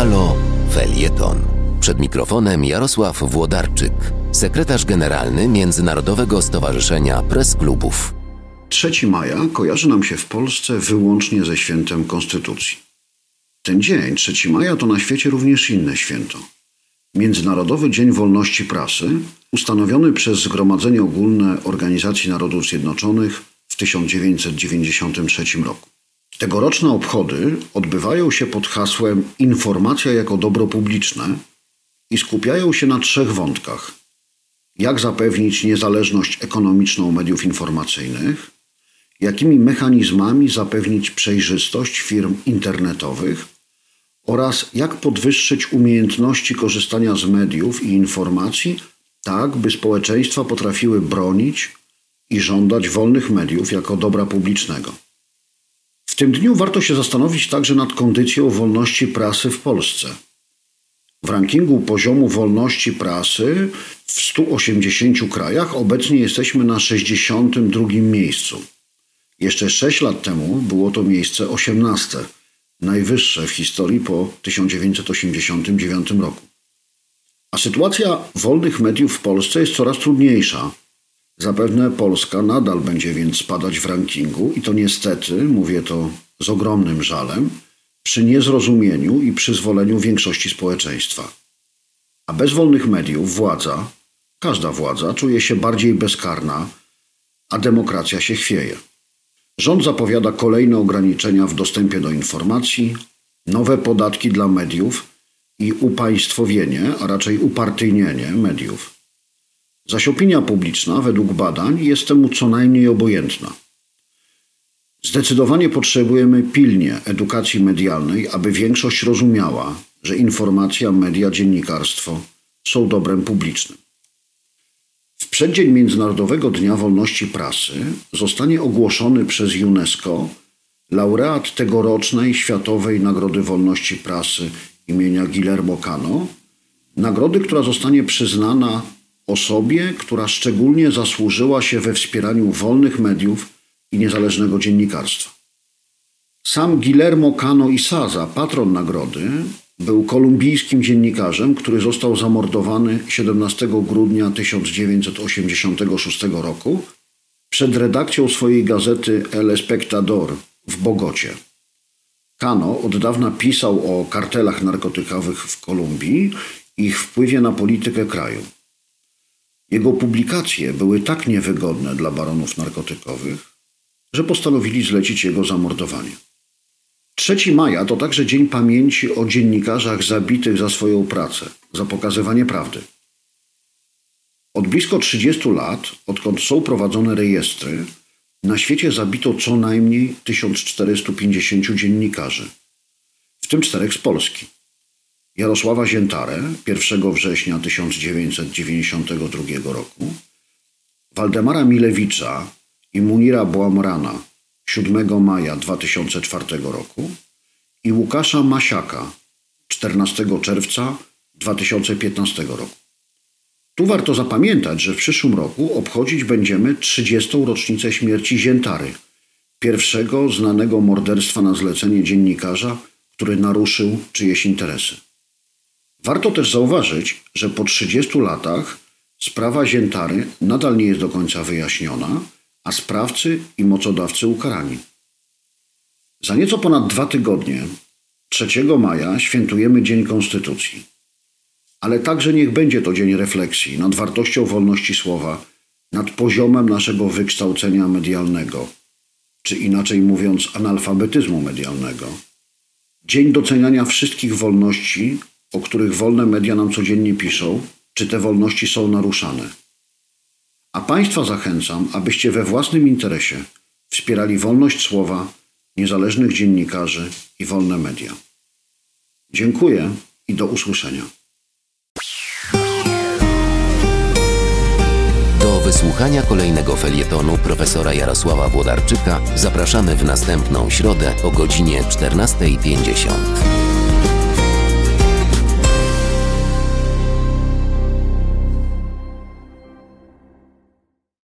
Halo Felieton. Przed mikrofonem Jarosław Włodarczyk, sekretarz generalny Międzynarodowego Stowarzyszenia Press Klubów. 3 maja kojarzy nam się w Polsce wyłącznie ze świętem Konstytucji. Ten dzień, 3 maja, to na świecie również inne święto. Międzynarodowy Dzień Wolności Prasy, ustanowiony przez Zgromadzenie Ogólne Organizacji Narodów Zjednoczonych w 1993 roku. Tegoroczne obchody odbywają się pod hasłem Informacja jako dobro publiczne i skupiają się na trzech wątkach. Jak zapewnić niezależność ekonomiczną mediów informacyjnych, jakimi mechanizmami zapewnić przejrzystość firm internetowych oraz jak podwyższyć umiejętności korzystania z mediów i informacji, tak by społeczeństwa potrafiły bronić i żądać wolnych mediów jako dobra publicznego. W tym dniu warto się zastanowić także nad kondycją wolności prasy w Polsce. W rankingu poziomu wolności prasy w 180 krajach obecnie jesteśmy na 62 miejscu. Jeszcze 6 lat temu było to miejsce 18, najwyższe w historii po 1989 roku. A sytuacja wolnych mediów w Polsce jest coraz trudniejsza. Zapewne Polska nadal będzie więc spadać w rankingu i to niestety, mówię to z ogromnym żalem, przy niezrozumieniu i przyzwoleniu większości społeczeństwa. A bez wolnych mediów władza, każda władza, czuje się bardziej bezkarna, a demokracja się chwieje. Rząd zapowiada kolejne ograniczenia w dostępie do informacji, nowe podatki dla mediów i upaństwowienie, a raczej upartyjnienie mediów. Zaś opinia publiczna, według badań, jest temu co najmniej obojętna. Zdecydowanie potrzebujemy pilnie edukacji medialnej, aby większość rozumiała, że informacja, media, dziennikarstwo są dobrem publicznym. W przeddzień Międzynarodowego Dnia Wolności Prasy zostanie ogłoszony przez UNESCO laureat tegorocznej Światowej Nagrody Wolności Prasy imienia Guillermo Cano, nagrody, która zostanie przyznana osobie, która szczególnie zasłużyła się we wspieraniu wolnych mediów i niezależnego dziennikarstwa. Sam Guillermo Cano Isaza, patron nagrody, był kolumbijskim dziennikarzem, który został zamordowany 17 grudnia 1986 roku przed redakcją swojej gazety El Espectador w Bogocie. Cano od dawna pisał o kartelach narkotykowych w Kolumbii i ich wpływie na politykę kraju. Jego publikacje były tak niewygodne dla baronów narkotykowych, że postanowili zlecić jego zamordowanie. 3 maja to także Dzień Pamięci o dziennikarzach zabitych za swoją pracę, za pokazywanie prawdy. Od blisko 30 lat, odkąd są prowadzone rejestry, na świecie zabito co najmniej 1450 dziennikarzy, w tym czterech z Polski. Jarosława Ziętarę 1 września 1992 roku, Waldemara Milewicza i Munira Błamrana 7 maja 2004 roku i Łukasza Masiaka 14 czerwca 2015 roku. Tu warto zapamiętać, że w przyszłym roku obchodzić będziemy 30. rocznicę śmierci Ziętary, pierwszego znanego morderstwa na zlecenie dziennikarza, który naruszył czyjeś interesy. Warto też zauważyć, że po 30 latach sprawa Ziętary nadal nie jest do końca wyjaśniona, a sprawcy i mocodawcy ukarani. Za nieco ponad dwa tygodnie, 3 maja, świętujemy Dzień Konstytucji. Ale także niech będzie to dzień refleksji nad wartością wolności słowa, nad poziomem naszego wykształcenia medialnego, czy inaczej mówiąc, analfabetyzmu medialnego. Dzień doceniania wszystkich wolności, o których wolne media nam codziennie piszą, czy te wolności są naruszane. A Państwa zachęcam, abyście we własnym interesie wspierali wolność słowa, niezależnych dziennikarzy i wolne media. Dziękuję i do usłyszenia. Do wysłuchania kolejnego felietonu profesora Jarosława Włodarczyka zapraszamy w następną środę o godzinie 14.50.